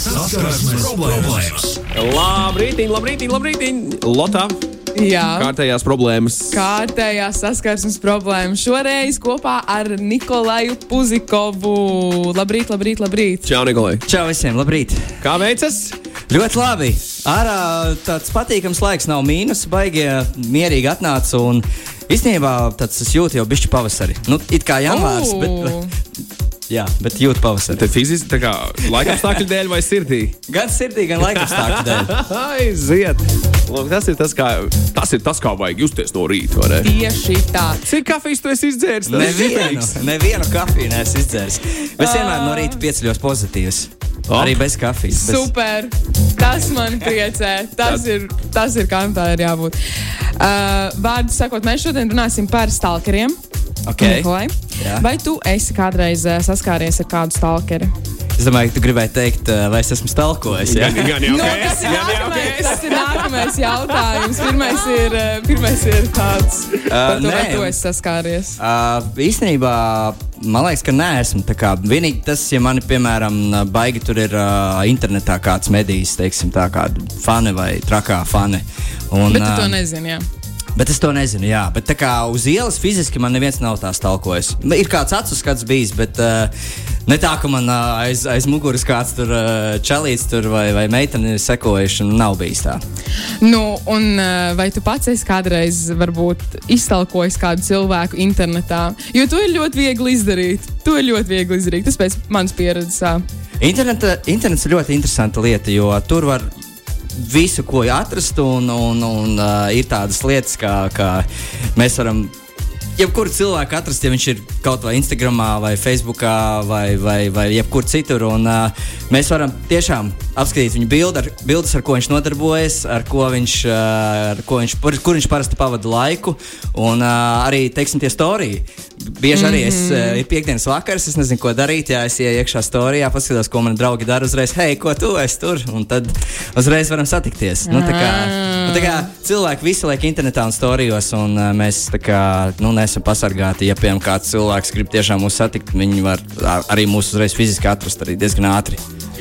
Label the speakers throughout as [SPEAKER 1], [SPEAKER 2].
[SPEAKER 1] Saskarsmes problēmas.
[SPEAKER 2] Labrīt, labrīt, labrīt, Lotā.
[SPEAKER 3] Jā.
[SPEAKER 2] Kārtējās problēmas.
[SPEAKER 3] Kārtējā saskarsmes problēma šoreiz kopā ar Nikolaju Puzikovu. Labrīt, labrīt, labrīt.
[SPEAKER 2] Čau, Nikolai.
[SPEAKER 4] Čau visiem, labrīt!
[SPEAKER 2] Kā veicas?
[SPEAKER 4] Ļoti labi! Ārā tāds patīkams laiks, nav mīnus, baigie mierīgi atnāca. Un īstenībā es jūtu jau bišķi pavasari. Nu, it kā janvārs, bet, jā, bet jūtu pavasari.
[SPEAKER 2] Te fiziski, tā kā laikapstākļu dēļ vai sirdī?
[SPEAKER 4] Gan sirdī, gan laikapstākļu dēļ.
[SPEAKER 2] Aiziet! Lūk, tas ir tas, kā, tas ir tas, kā vajag justies no rīta.
[SPEAKER 3] Tieši tā.
[SPEAKER 2] Cik kafijas tu esi izdzēris?
[SPEAKER 4] Nevienu, nevienu kafiju neesmu izdzēris. Es vienmēr no rīta pieceļos pozitīvs.
[SPEAKER 2] O.
[SPEAKER 4] Arī bez kafijas. Bez...
[SPEAKER 3] Super. Tas man priecē. Tas ir, tas ir kā tā ir jābūt. Uh, Vārdu sakot, mēs šodien runāsim par stalkeriem.
[SPEAKER 4] Ok.
[SPEAKER 3] Nikolai,
[SPEAKER 4] Jā.
[SPEAKER 3] vai tu esi kādreiz uh, saskāries ar kādu stalkeri?
[SPEAKER 4] Es domāju, ka tu gribēji teikt, uh, vai es esmu stalkojis.
[SPEAKER 2] Gan jau,
[SPEAKER 3] Nu,
[SPEAKER 2] ka
[SPEAKER 3] tas,
[SPEAKER 2] es,
[SPEAKER 3] ir
[SPEAKER 2] ka
[SPEAKER 3] nākamais,
[SPEAKER 2] es.
[SPEAKER 3] tas ir nākamais jautājums. Pirmais ir, uh, pirmais ir tāds, par to, vai
[SPEAKER 4] nē.
[SPEAKER 3] tu esi saskāries.
[SPEAKER 4] Uh, īstenībā man liekas, ka neesmu. Tā kā Vienīgi tas, ja man, piemēram, baigi tur ir uh, internetā kāds medijs, teiksim, tā kāda fani vai trakā fani. Un,
[SPEAKER 3] Bet tu to
[SPEAKER 4] ā,
[SPEAKER 3] nezini. Jā.
[SPEAKER 4] Bet es to nezinu, jā. Bet tā kā uz ielas fiziski man neviens nav tās talkojis. Ir kāds acu skats bijis, bet uh, ne tā, ka man uh, aiz, aiz muguras kāds tur uh, čelīts tur vai, vai meitene ir sekojuši. Nav bijis tā.
[SPEAKER 3] Nu, un uh, vai tu pats esi kādreiz varbūt, iztalkojis kādu cilvēku internetā? Jo to ir ļoti viegli izdarīt. To ir ļoti viegli izdarīt. Tas pēc manas pieredzes. ā.
[SPEAKER 4] Interneta, internets ir ļoti interesanta lieta, jo tur var visu, ko atrast, un, un, un uh, ir tādas lietas, kā, kā mēs varam. Jebkuru cilvēku atrast, ja viņš ir kaut vai Instagram, vai Facebook, vai, vai, vai jebkur citur. Un, uh, mēs varam tiešām apskatīt viņa bildi, ar, bildes, ar ko viņš nodarbojas, ar ko viņš, uh, ar ko viņš, par, kur viņš parasti pavada laiku. Un uh, arī, teiksim, tie storiji. Bieži arī es, uh, ir piekdienas vakars, es nezinu, ko darīt. Jā, es ieeju iekšā storijā, paskatos, ko mani draugi dara. Uzreiz, hei, ko tu esi tur? Un tad uzreiz varam satikties. Nu, tā kā, nu, tā kā cilvēki visu laiku internetā un storijos, un mēs tā kā, nu, neesam pasargāti. Ja, piemēram, kāds cilvēks grib tiešām mūs satikt, viņi var arī mūs uzreiz fiziski atrast arī diezgan ātri.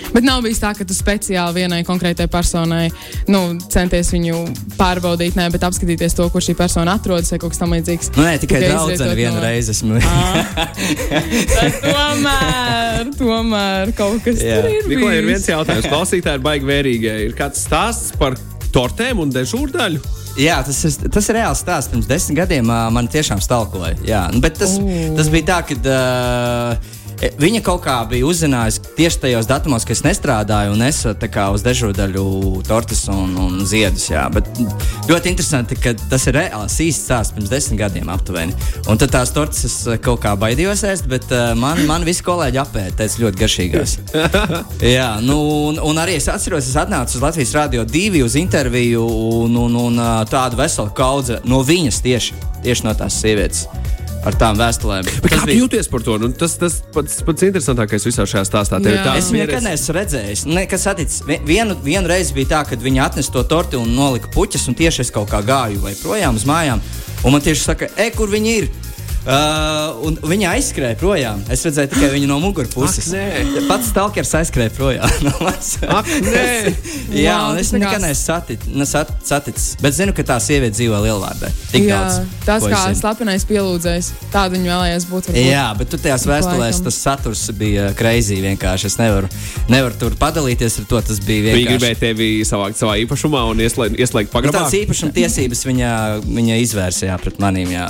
[SPEAKER 3] Bet nav bijis tā, ka tu speciāli vienai konkrētai personai nu, centies viņu pārbaudīt, ne, bet apskatīties to, kur šī persona atrodas vai kaut kas tamlīdzīgs.
[SPEAKER 4] Nu, nē, tikai draudzene vienu
[SPEAKER 3] no-
[SPEAKER 4] reizi esmu.
[SPEAKER 3] Tad tomēr, tomēr kaut kas
[SPEAKER 4] Jā.
[SPEAKER 3] tur ir.
[SPEAKER 2] Nikolai, ir viens jautājums. Klausītāji ir baigi vērīgi. Ir kāds stāsts par tortēm un dežūrdaļu?
[SPEAKER 4] Jā, tas ir, tas ir reāls stāsts. Pirms desmit gadiem uh, man tiešām stalkoja. Jā, nu, bet tas,
[SPEAKER 3] Ū.
[SPEAKER 4] tas bija tā, ka uh, viņa kaut kā bija uzzinājusi tieši tajos datumos, ka es nestrādāju un es kā uz dežūdaļu tortes un, un ziedus. Jā. Bet ļoti interesanti, ka tas ir reāls īsts stāsts pirms desmit gadiem aptuveni. Un tad tās tortes es uh, kaut kā baidījos ēst, bet uh, man, man visi kolēģi apēta, teica ļoti garšīgās. Jā, nu, un, un arī es atceros, es atnācu uz Latvijas Rādio 2 uz interviju, un, un, un tādu veselu kaudzi no viņas tieši, tieši no tās sievietes ar tām vēstulēm.
[SPEAKER 2] Bet kā tu jūties par to? Nu, tas tas pats, pats interesantākais visā šajā stāstā. Tev tāds
[SPEAKER 4] Es nekad neesmu redzējis. Ne, kas atticis? Vi- Vienu, vienu reizi bija tā, kad viņi atnesa to torti un nolika puķis, un tieši es kaut kā gāju vai projām uz mājām. Un man tieši saka, e, kur viņi ir? Uh, un viņa aizskrēja projām. Es redzēju tikai viņu no mugurpuses.
[SPEAKER 2] Ak, nē.
[SPEAKER 4] Pats stalkers aizskrēja projām. no.
[SPEAKER 2] Ak, nē.
[SPEAKER 4] Jā,
[SPEAKER 3] Wow,
[SPEAKER 4] un es nekad neesmu satit, ne sat, saticis. Bet zinu, ka tā sieviete dzīvo Lielvārdē. Tik
[SPEAKER 3] Jā,
[SPEAKER 4] daudz.
[SPEAKER 3] tas kā slepenais pielūdzējs. Tādu viņa vēlējās būt. varbūt.
[SPEAKER 4] Jā, bet tur tajās vēstulēs tas saturs bija kreizī. vienkārši. Es nevaru, nevaru tur padalīties ar to. Tas bija
[SPEAKER 2] Viņa
[SPEAKER 4] vienkārši.
[SPEAKER 2] gribēja tevi savākt savā īpašumā un ieslēgt, ieslēgt
[SPEAKER 4] Nu,
[SPEAKER 2] pagrabā.
[SPEAKER 4] Tādas īpašuma tiesības viņa, viņa izvērsīja pret maniem. Jā.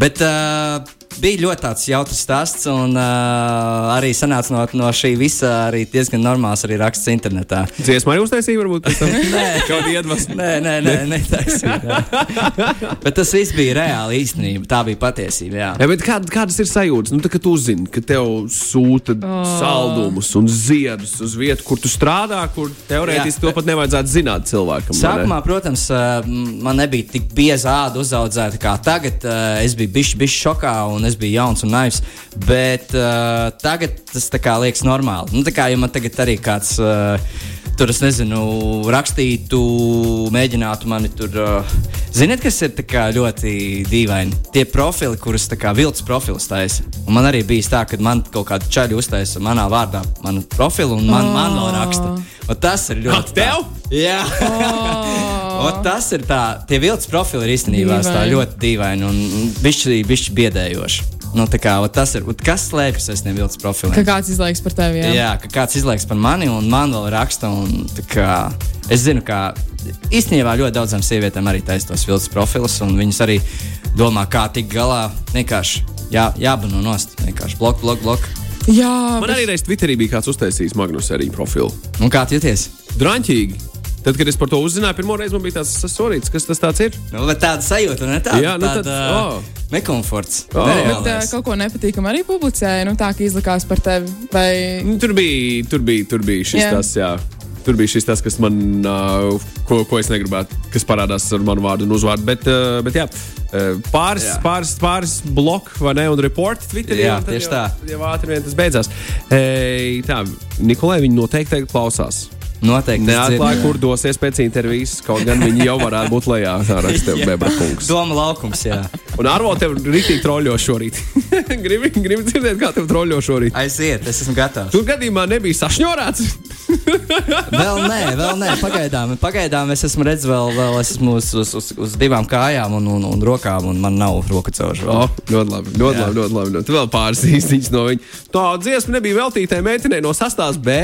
[SPEAKER 4] Bet uh, uh, bija ļoti tāds jautrs stāsts, un uh, arī sanāca no, no šī visa arī diezgan normāls arī raksts internetā.
[SPEAKER 2] Dziesmu arī uztaisīja, varbūt pēc tam. Nē, kaut iedvesmu.
[SPEAKER 4] Nē, nē, nē, nē taisnība. Bet tas viss bija reāli īstenība. Tā bija patiesība. Jā.
[SPEAKER 2] Jā, bet kā, kādas ir sajūtas? Nu, tā, kad tu uzzini, ka tev sūta oh. saldumus un ziedus uz vietu, kur tu strādā, kur teorētiski to pat nevajadzētu zināt cilvēkam. vai ne?
[SPEAKER 4] Sākumā, protams, man nebija tik bieza āda uzaudzēta kā tagad. Es biju bijis bišķi šokā un es biju jauns un naivs. Bet uh, tagad tas tā kā liekas normāli. Nu, tā kā ja man tagad arī kāds. Uh, tur, es nezinu, rakstītu, mēģinātu mani tur. Uh, Ziniet, kas ir tā ļoti dīvaini? Tie profili, kurus tā kā vilcis profils taisa. Un man arī bija tā, ka man kaut kāda čaļa uztaisa manā vārdā manu profilu, un man, oh. man vēl raksta. Un tas ir ļoti.
[SPEAKER 2] Tev?
[SPEAKER 4] Jā,
[SPEAKER 3] Oh.
[SPEAKER 4] Un tas ir tā, tie vilcis profili ir īstenībā ļoti dīvaini un bišķi, bišķi biedējoši. Nu, tā kā, tas ir, kas slēpjas aiz tiem vilcis profiliem?
[SPEAKER 3] Ka kāds izlaiks par tevi. Jā.
[SPEAKER 4] Jā, ka kāds izlaiks par mani, un man vēl raksta. Un, kā, es zinu, ka īstenībā ļoti daudzām sievietēm arī taisa tos viltus profilus, un viņas arī domā, kā tikt galā. Vienkārši jā, jābano nost, vienkārši blok, blok, blok.
[SPEAKER 3] Jā,
[SPEAKER 2] Man arī reiz Twitterī bija kāds uztaisījis Magnus arī profilu.
[SPEAKER 4] Un kā jūties?
[SPEAKER 2] Drāmķīgi. Tad, kad es par to uzzināju, pirmo reizi man bija tāds sasorīts, kas tas ir.
[SPEAKER 4] Nu, bet tāda sajūta, ne tāda,
[SPEAKER 2] Jā, nu
[SPEAKER 4] tāda
[SPEAKER 2] tad- oh.
[SPEAKER 4] nekomforts.
[SPEAKER 2] Oh.
[SPEAKER 3] Bet uh, kaut ko nepatīkamu arī publicēja. Nu, tā kā izlikās par tevi. Vai...
[SPEAKER 2] Nu, Tur bija, tur bija, tur bija šis
[SPEAKER 3] Jā.
[SPEAKER 2] tas, jā. Tur bija šis tas, kas man, uh, ko, ko es negribētu, kas parādās ar manu vārdu un uzvārdu. Bet, uh, bet jā, uh, pāris,
[SPEAKER 4] Jā.
[SPEAKER 2] pāris, pāris bloku vai ne, un reporti Twitterī.
[SPEAKER 4] Jā, tieši
[SPEAKER 2] jau,
[SPEAKER 4] tā.
[SPEAKER 2] Jau ātri vien tas beidzās. Ei, tā, Nikolai, viņi noteikti klausās.
[SPEAKER 4] Noteikti.
[SPEAKER 2] Neatklāja, kur dosies pēc intervijas. Kaut gan viņi jau varētu būt lejā. Tā raksta. Bebra kungs.
[SPEAKER 4] Doma laukums, jā.
[SPEAKER 2] Un Arvo tev rītīgi troļļo šorīt. gribi, gribi dzirdēt, kā tev troļļo šorīt.
[SPEAKER 4] Aiziet, es esmu gatavs.
[SPEAKER 2] Tur gadījumā nebija sašņorāts.
[SPEAKER 4] Vēl nē, vēl nē, pagaidām. Pagaidām es esmu redzējis, vēl, vēl es esmu uz, uz, uz, uz divām kājām un, un, un rokām, un man nav roku cauršu.
[SPEAKER 2] Oh, ļoti labi, ļoti
[SPEAKER 4] Jā.
[SPEAKER 2] labi, ļoti labi. Tu vēl pāris īstiņas no viņa. Tā dziesma nebija veltītai meitenei no sastās B.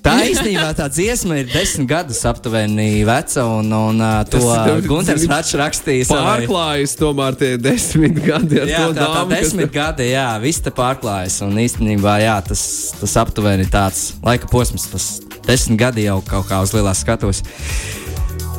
[SPEAKER 4] Tā īstenībā tā dziesma ir desmit gadus aptuveni veca, un, un uh, to Gunārs Falks rakstīja.
[SPEAKER 2] Pārklājas tomēr tie desmit gadi
[SPEAKER 4] Jā,
[SPEAKER 2] to
[SPEAKER 4] tā, tā
[SPEAKER 2] dāmu. kas
[SPEAKER 4] desmit
[SPEAKER 2] te-
[SPEAKER 4] gadi, jā, viss te pārklājas. Un īstenībā, jā, tas, tas aptuveni tāds laika posms, tas desmit gadi jau kaut kā uz lielās skatuves.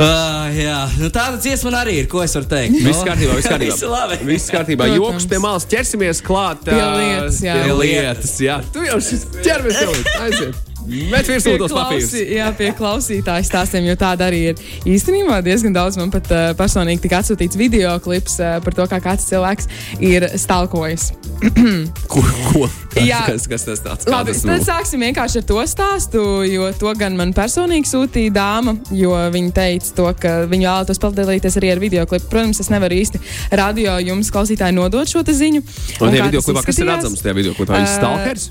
[SPEAKER 4] Uh, jā, nu tāda dziesma man arī ir, ko es varu teikt.
[SPEAKER 2] Viss kārtībā, viss kārtībā.
[SPEAKER 4] Viss labi.
[SPEAKER 2] Viss kārtībā. Joks pie malas ķersimies klāt.
[SPEAKER 3] Pie
[SPEAKER 2] ā,
[SPEAKER 3] lietas, jā.
[SPEAKER 2] Pie lietas, jā. Tu jau šis ķermies jau aiziet. Met virsū tos papīrus.
[SPEAKER 3] jā, pie klausītāju stāstiem, jo tāda arī ir. Īstenībā diezgan daudz man pat uh, personīgi tika atsūtīts video klips uh, par to, kā kāds cilvēks ir stalkojis.
[SPEAKER 2] Ko? ko?
[SPEAKER 3] Jā.
[SPEAKER 2] Kas, kas tas tāds?
[SPEAKER 3] Labi,
[SPEAKER 2] tas
[SPEAKER 3] tad sāksim vienkārši ar to stāstu, jo to gan man personīgi sūtīja dāma, jo viņa teica, to, ka viņa vēlētos padalīties arī ar video klipu. Protams, es nevaru īsti radio jums, klausītāji, nodot šo ziņu.
[SPEAKER 2] Un
[SPEAKER 3] Un kā
[SPEAKER 2] video klipā, kas ir redzams tajā video klipā? Viņš
[SPEAKER 3] Ā,
[SPEAKER 2] stalkers?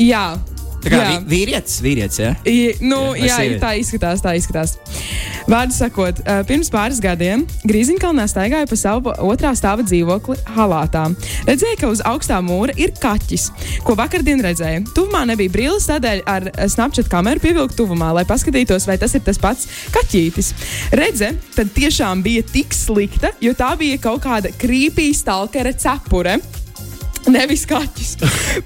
[SPEAKER 3] Jā.
[SPEAKER 4] Tā kā
[SPEAKER 3] jā.
[SPEAKER 4] vīrietis, vīrietis, jā.
[SPEAKER 3] I, nu,
[SPEAKER 4] Jā,
[SPEAKER 3] jā, tā izskatās, tā izskatās. Vārdu sakot, pirms pāris gadiem Grīziņkalnā staigāja pa savu otrā stāva dzīvokli halātā. Redzēja, ka uz augstā mūra ir kaķis, ko vakardien redzēja. Tuvumā nebija brilles, tādēļ ar Snapchat kameru pievilku tuvumā, lai paskatītos, vai tas ir tas pats kaķītis. Redze, tad tiešām bija tik slikta, jo tā bija kaut kāda krīpī stalkera cepure. Nevis kaķis.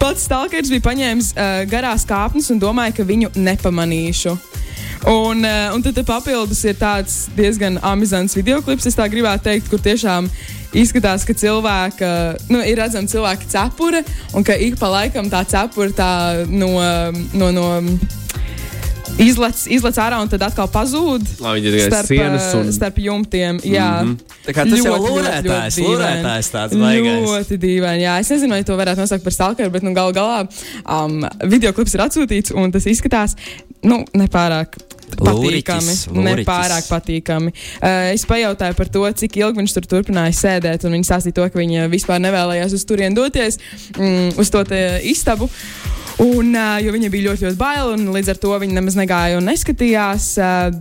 [SPEAKER 3] Pats stalkers bija paņēmis uh, garās kāpnes un domāja, ka viņu nepamanīšu. Un, uh, un tad papildus ir tāds diezgan amizants video klips, es tā gribētu teikt, kur tiešām izskatās, ka cilvēka, nu, ir redzama cilvēka cepure, un ka ik pa laikam tā cepure tā no, no, no izlec, izlec ārā un tad atkal pazūd.
[SPEAKER 2] Lai viņi ir tikai
[SPEAKER 3] Starp,
[SPEAKER 2] sienas un-
[SPEAKER 3] starp jumtiem. Jā, mm -hmm.
[SPEAKER 4] Tā kā tas jau lūrētājs, lūrētājs tāds baigais.
[SPEAKER 3] Ļoti dīvaini. Jā, es nezinu, vai to varētu nosaukt par stalkeru, bet nu, gal galā um, video klips ir atsūtīts un tas izskatās nu, nepārāk. Patīkami.
[SPEAKER 4] Lūriķis.
[SPEAKER 3] Nepārāk patīkami. Uh, es pajautāju par to, cik ilgi viņš tur turpināja sēdēt. un Viņi stāstīja to, ka viņi vispār nevēlējās uz turieni doties, mm, uz to istabu. Un, jo viņai bija ļoti, ļoti bail, un līdz ar to viņa nemaz negāja un neskatījās.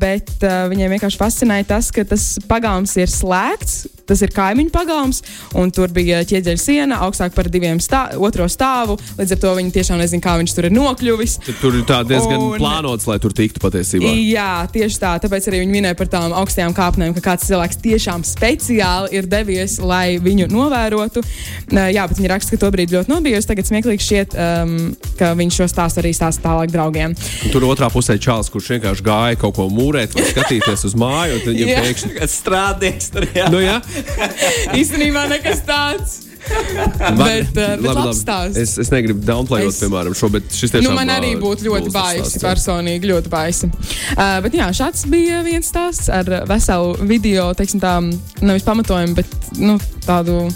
[SPEAKER 3] Bet viņai vienkārši fascinēja tas, ka tas pagalms ir slēgts. Tas ir kaimiņu pagalms, un tur bija ķieģeļa siena augstāk par diviem stā otro stāvu. Līdz ar to viņi tiešām nezina, kā viņš tur ir nokļuvis.
[SPEAKER 2] Tur ir tā diezgan
[SPEAKER 3] Un-
[SPEAKER 2] plānots, lai tur tiktu patiesībā.
[SPEAKER 3] Jā, tieši tā. Tāpēc arī viņi minēja par tām augstajām kāpnēm, ka kāds cilvēks tiešām speciāli ir devies, lai viņu novērotu. Jā, bet viņi raksta, ka to brīdi ļoti nobijusi. Tagad smieklīgi šķiet, um, ka viņš šo stāstu arī stāsta tālāk draugiem.
[SPEAKER 2] Un Tur otrā pusē čāls, kurš vienkārši gāja kaut ko mūrēt vai skatīties uz māju, un tad viņam pēkšņi.
[SPEAKER 4] Kāds strādnieks tur jā.
[SPEAKER 2] Nu, jā,
[SPEAKER 3] Īstenībā nekas tāds. bet, uh, bet labs stāsts.
[SPEAKER 2] Es, es negribu downplayot,
[SPEAKER 3] Es-
[SPEAKER 2] piemēram, šo, bet šis tiešām
[SPEAKER 3] Nu, man arī būtu ļoti baisi, personīgi ļoti baisi. Uh, bet jā, šāds bija viens stāsts ar veselu video, teiksim, tā, nevis pamatojumu, bet nu, tādu.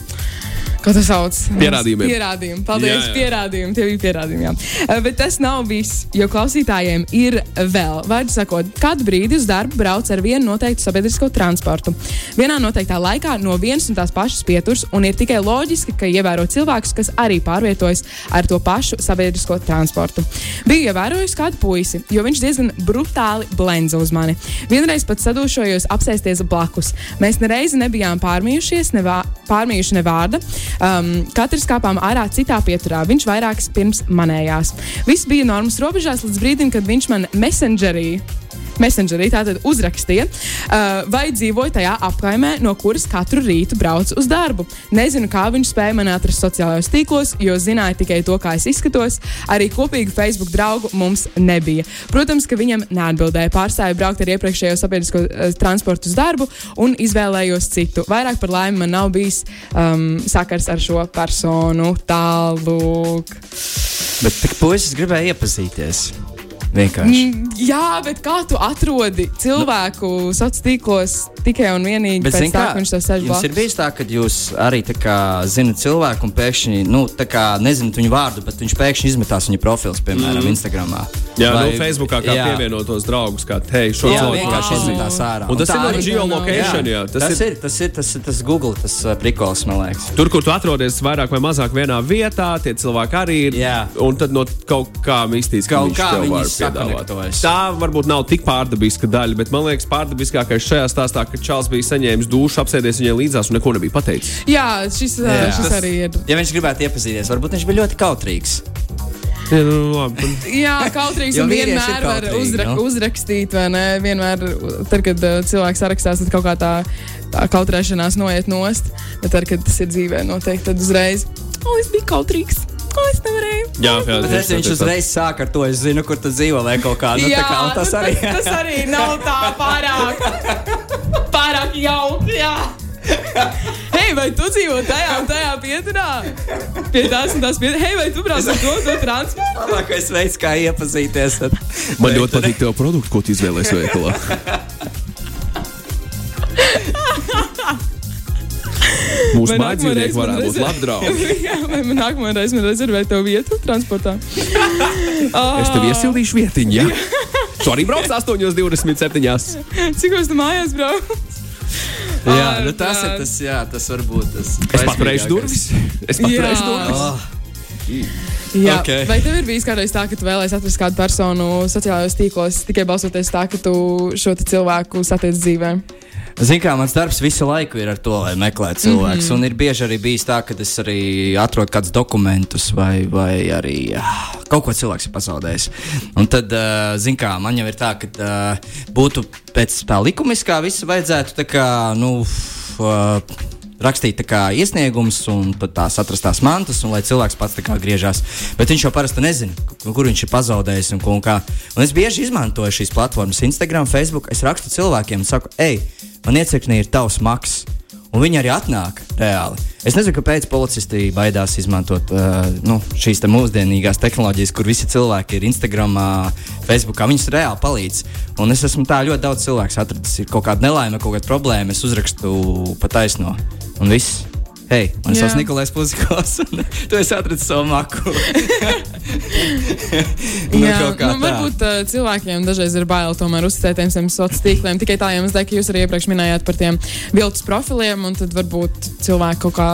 [SPEAKER 3] Kā tas sauc?
[SPEAKER 2] Pierādījumiem.
[SPEAKER 3] Pierādījumi. Paldies,
[SPEAKER 2] Jā, jā.
[SPEAKER 3] pierādījumi. Tie bija pierādījumi. Jā. Bet tas nav viss, jo klausītājiem ir vēl. Vārdu sakot, kādu brīdi uz darbu brauc ar vienu noteiktu sabiedrisko transportu. Vienā noteiktā laikā no vienas un tās pašas pieturas, un ir tikai loģiski, ka ievēro cilvēkus, kas arī pārvietojas ar to pašu sabiedrisko transportu. Biju ievērojusi kādu puisi, jo viņš diezgan brutāli blendza uz mani. Vienreiz pat sadūšojos apsēsties blakus. Mēs nereizi nebijām pārmījušies, ne vā, pārmījuši ne vārda. Um, katrs kāpām ārā citā pieturā. Viņš vairākas pirms manējās. Viss bija normas robežās līdz brīdim, kad viņš man messengerī. Messengerī tātad uzrakstīja, uh, vai dzīvoju tajā apkaimē, no kuras katru rītu braucu uz darbu. Nezinu, kā viņš spēja mani atrast sociālajos tīklos, jo zināja tikai to, kā es izskatos. Arī kopīgu Facebook draugu mums nebija. Protams, ka viņam neatbildēja. Pārstāju braukt ar iepriekšējo sabiedrisko uh, transportu uz darbu un izvēlējos citu. Vairāk par laimi man nav bijis um, sakars ar šo personu. Tālāk.
[SPEAKER 4] Bet tik puisis gribēja iepazīties. Vienkārši.
[SPEAKER 3] Mm, Jā, bet kā tu atrodi cilvēku sociālos tīklos tikai un vienīgi
[SPEAKER 4] Bet,
[SPEAKER 3] pēc
[SPEAKER 4] zin
[SPEAKER 3] tā,
[SPEAKER 4] kā,
[SPEAKER 3] ka viņš to sēž
[SPEAKER 4] jums ir bijis tā, ka jūs arī tā kā zinat cilvēku un pēkšņi, nu, tā kā nezināt viņu vārdu, bet viņš pēkšņi izmetās viņa profils, piemēram, mm. Instagram.
[SPEAKER 2] Jā, Vai, nu, Facebookā kā jā. pievienotos draugus, kā te šo
[SPEAKER 4] Jā,
[SPEAKER 2] cilvēku
[SPEAKER 4] vienkārši izmetās ārā.
[SPEAKER 2] Un tas
[SPEAKER 4] tā
[SPEAKER 2] ir no
[SPEAKER 4] arī-
[SPEAKER 2] geolocation, jā.
[SPEAKER 4] Tas, tas, ir, ir, tas ir tas, ir tas Google, tas uh, prikols, man liekas.
[SPEAKER 2] Tur, kur tu atrodies vairāk vai mazāk vienā vietā, tie cilvēki arī ir.
[SPEAKER 4] Jā.
[SPEAKER 2] Un tad no kaut kā mīstīs,
[SPEAKER 4] Kaut kā viņi
[SPEAKER 2] var piedāvāt. Tā varbūt nav tik pārdabiska daļa, bet man liekas, pārdabiskākais šajā stāstā, ka Čāls bija saņēmis dušu, apsēdies viņai līdzās un neko nebija pateicis.
[SPEAKER 3] Jā, šis, jā,
[SPEAKER 4] Jā.
[SPEAKER 3] šis
[SPEAKER 4] Tas-
[SPEAKER 3] arī ir.
[SPEAKER 4] Ja viņš gribētu iepazīties, varbūt viņš bija ļoti kautrīgs.
[SPEAKER 2] Jā, nu.
[SPEAKER 3] Jā,
[SPEAKER 4] vīrieši ir
[SPEAKER 3] vienmēr var
[SPEAKER 4] kautrīgi,
[SPEAKER 3] uzra
[SPEAKER 4] nu.
[SPEAKER 3] uzrakstīt, vai ne? Vienmēr, tad, kad uh, cilvēks sarakstās, tad kaut kā tā, tā kautrēšanās noiet nost. Bet tad, kad tas ir dzīvē, noteikti tad uzreiz. O, es biju kautrīgs! O, es nevarēju!
[SPEAKER 2] Jā, jā,
[SPEAKER 4] Bet es, viņš uzreiz sāk ar to, es zinu, kur tu dzīvo vai kaut kā. Nu,
[SPEAKER 3] Jā,
[SPEAKER 4] tā kā tas
[SPEAKER 3] nu,
[SPEAKER 4] arī.
[SPEAKER 3] tas, tas arī nav tā pārāk, pārāk jauki. Hei, vai tu dzīvo tajā un tajā pieturā? Pie tās un tās pieturā. Hei, vai tu brauc ar to, to transportu?
[SPEAKER 4] Labākais veids, kā iepazīties. Tad...
[SPEAKER 2] Man ļoti patīk tev produktu, ko tu izvēlējies veikalā. Mūsu mājdzīvnieki varētu būt labi draugi.
[SPEAKER 3] Jā, vai man nākamā reize man rezervē tev vietu transportā?
[SPEAKER 2] Es tev iesildīšu vietiņu, jā. Tu arī brauc 8,27.
[SPEAKER 3] Cik uz tu mājās brauc?
[SPEAKER 4] Jā, nu tas ir tas, jā, tas varbūt tas.
[SPEAKER 2] Es paturēšu durvis. Es paturēšu durvis.
[SPEAKER 4] Oh,
[SPEAKER 3] Jā,
[SPEAKER 4] Ok.
[SPEAKER 3] okay. vai tev ir bijis kādreiz tā, ka tu vēlēsies atrast kādu personu sociālajos tīklos tikai balstoties tā, ka tu šo te cilvēku satiec dzīvē?
[SPEAKER 4] Zini, kā mans darbs visu laiku ir ar to, lai meklētu cilvēku. Mm -hmm. Un ir bieži arī bijis tā, ka es arī atrodu kādus dokumentus, vai, vai arī jā, kaut ko cilvēks ir pazaudējis. Un tad, uh, zini, kā man jau ir tā, ka uh, būtu pēc tā likumiskā viss vajadzētu tā kā, nu, uh, rakstīt kā iesniegums un tās atrastās mantas, un lai cilvēks pats tā kā griežās. Bet viņš jau parasti nezina, ku- kur viņš ir pazaudējis un un kā. Un es bieži izmantoju šīs platformas, Instagram, Facebook. Es rakstu cilvēkiem un saku, ej, man iecirknī ir tavs maks. Un viņi arī atnāk reāli. Es nezinu, kāpēc policisti baidās izmantot uh, nu, šīs te mūsdienīgās tehnoloģijas, kur visi cilvēki ir Instagram, Facebook. Viņus reāli palīdz. Un es esmu tā ļoti daudz cilvēku atradis. Ir kaut kāda nelaime, kaut kāda problēma. Es uzrakstu pa taisno. Un viss. Hei, man savs Nikolais Puzikovs, un tu esi atradis savu maku. nu,
[SPEAKER 3] Jā,
[SPEAKER 4] kā
[SPEAKER 3] nu,
[SPEAKER 4] tā.
[SPEAKER 3] varbūt uh, cilvēkiem dažreiz ir bail tomēr uzticēt tiem sociāliem tīkliem. Tikai tā iemesla ka jūs arī iepriekš minējāt par tiem viltus profiliem, un tad varbūt cilvēki kaut kā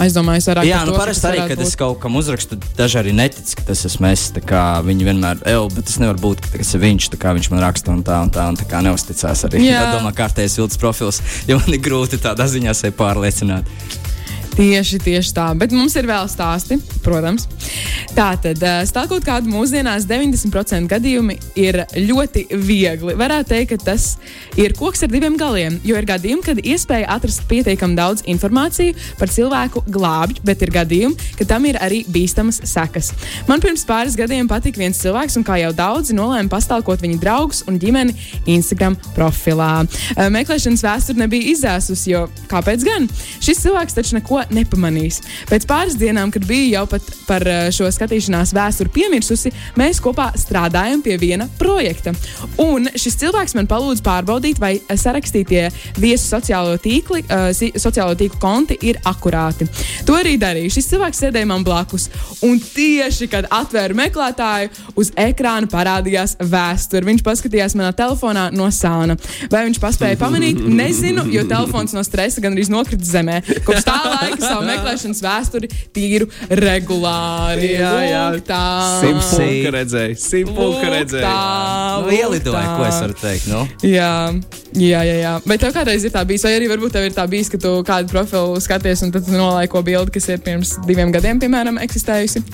[SPEAKER 3] aizdomājas vairāk
[SPEAKER 4] Jā, nu
[SPEAKER 3] to,
[SPEAKER 4] parasti arī, kad es
[SPEAKER 3] būt.
[SPEAKER 4] kaut kam uzrakstu, daži arī netic, ka tas esmu es. tā Viņi vienmēr, ej, bet tas nevar būt, ka tas ir viņš, tā kā viņš man raksta un tā un tā, un tā kā neusticās arī.
[SPEAKER 3] Jā.
[SPEAKER 4] Jā, domā, kārtējs vilts profils, jo man ir grūti tādā ziņā sevi pārliecināt.
[SPEAKER 3] Tieši, tieši tā. Bet mums ir vēl stāsti, protams. Tātad, eh, stāstot kādu mūsdienās, 90% gadījumi ir ļoti viegli. Varētu teikt, ka tas ir koks ar diviem galiem. Jo ir gadījumi, kad iespēja atrast pietiekami daudz informāciju par cilvēku glābj, bet ir gadījumi, ka tam ir arī bīstamas sekas. Man pirms pāris gadiem patika viens cilvēks, un kā jau daudzi nolēma pastāvot viņa draugus un ģimeni Instagram profilā. Eh, Meklēšanas vēsture nebija izzēsusi, jo kāpēc gan? Šis cilvēks taču neko nepamanīs. Pēc pāris dienām, kad biju jau par eh, šo skatīšanās vēsturi piemirsusi, mēs kopā strādājam pie viena projekta. Un šis cilvēks man palūdza pārbaudīt, vai sarakstītie viesu sociālo, tīkli, uh, sociālo tīklu konti ir akurāti. To arī darīju. Šis cilvēks sēdēja man blakus. Un tieši kad atvēru meklētāju, uz ekrāna parādījās vēsture. Viņš paskatījās manā telefonā no sāna. Vai viņš paspēja pamanīt? Nezinu, jo telefons no stresa gan arī nokrita zemē. Kopš tā laika savu meklēšanas vēsturi tīru regulāri.
[SPEAKER 2] Jā, jā.
[SPEAKER 3] Tā.
[SPEAKER 2] Simtpunkta redzēja. Simtpunkta redzēja.
[SPEAKER 3] tā,
[SPEAKER 4] Nu, ielidoja, ko es varu teikt. Nu?
[SPEAKER 3] Jā, jā, jā, jā. Vai tev kādreiz ir tā bijis, vai arī varbūt tev ir tā bijis, ka tu kādu profilu skaties un tad tu nolaiko bildi, kas ir pirms diviem gadiem, piemēram, eksistējusi?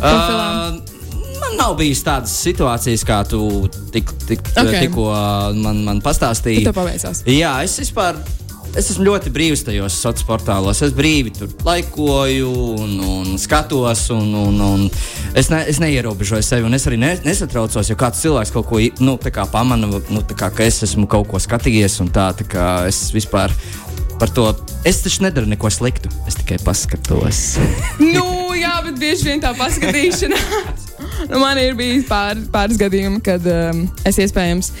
[SPEAKER 3] Profilā?
[SPEAKER 4] Uh, man nav bijis tādas situācijas, kā tu tik, tik,
[SPEAKER 3] Ok.
[SPEAKER 4] tikko man, man pastāstīji.
[SPEAKER 3] Tev paveicās.
[SPEAKER 4] Jā, es vispār. Es esmu ļoti brīvs tajos sociālos portālos. Es brīvi tur laikoju un, un skatos, un, un, un es, ne, es neierobežoju sevi. Es arī ne, nesatraucos, ja kāds cilvēks kaut ko nu, pamana, nu, kā, ka es esmu kaut ko skatījies. un Tā, tā kā es vispār par to. Es taču nedaru neko sliktu. Es tikai paskatos.
[SPEAKER 3] nu, jā, bet bieži vien tā paskatīšanās. nu, man ir bijis pār, pāris gadījumi, kad um, es iespējams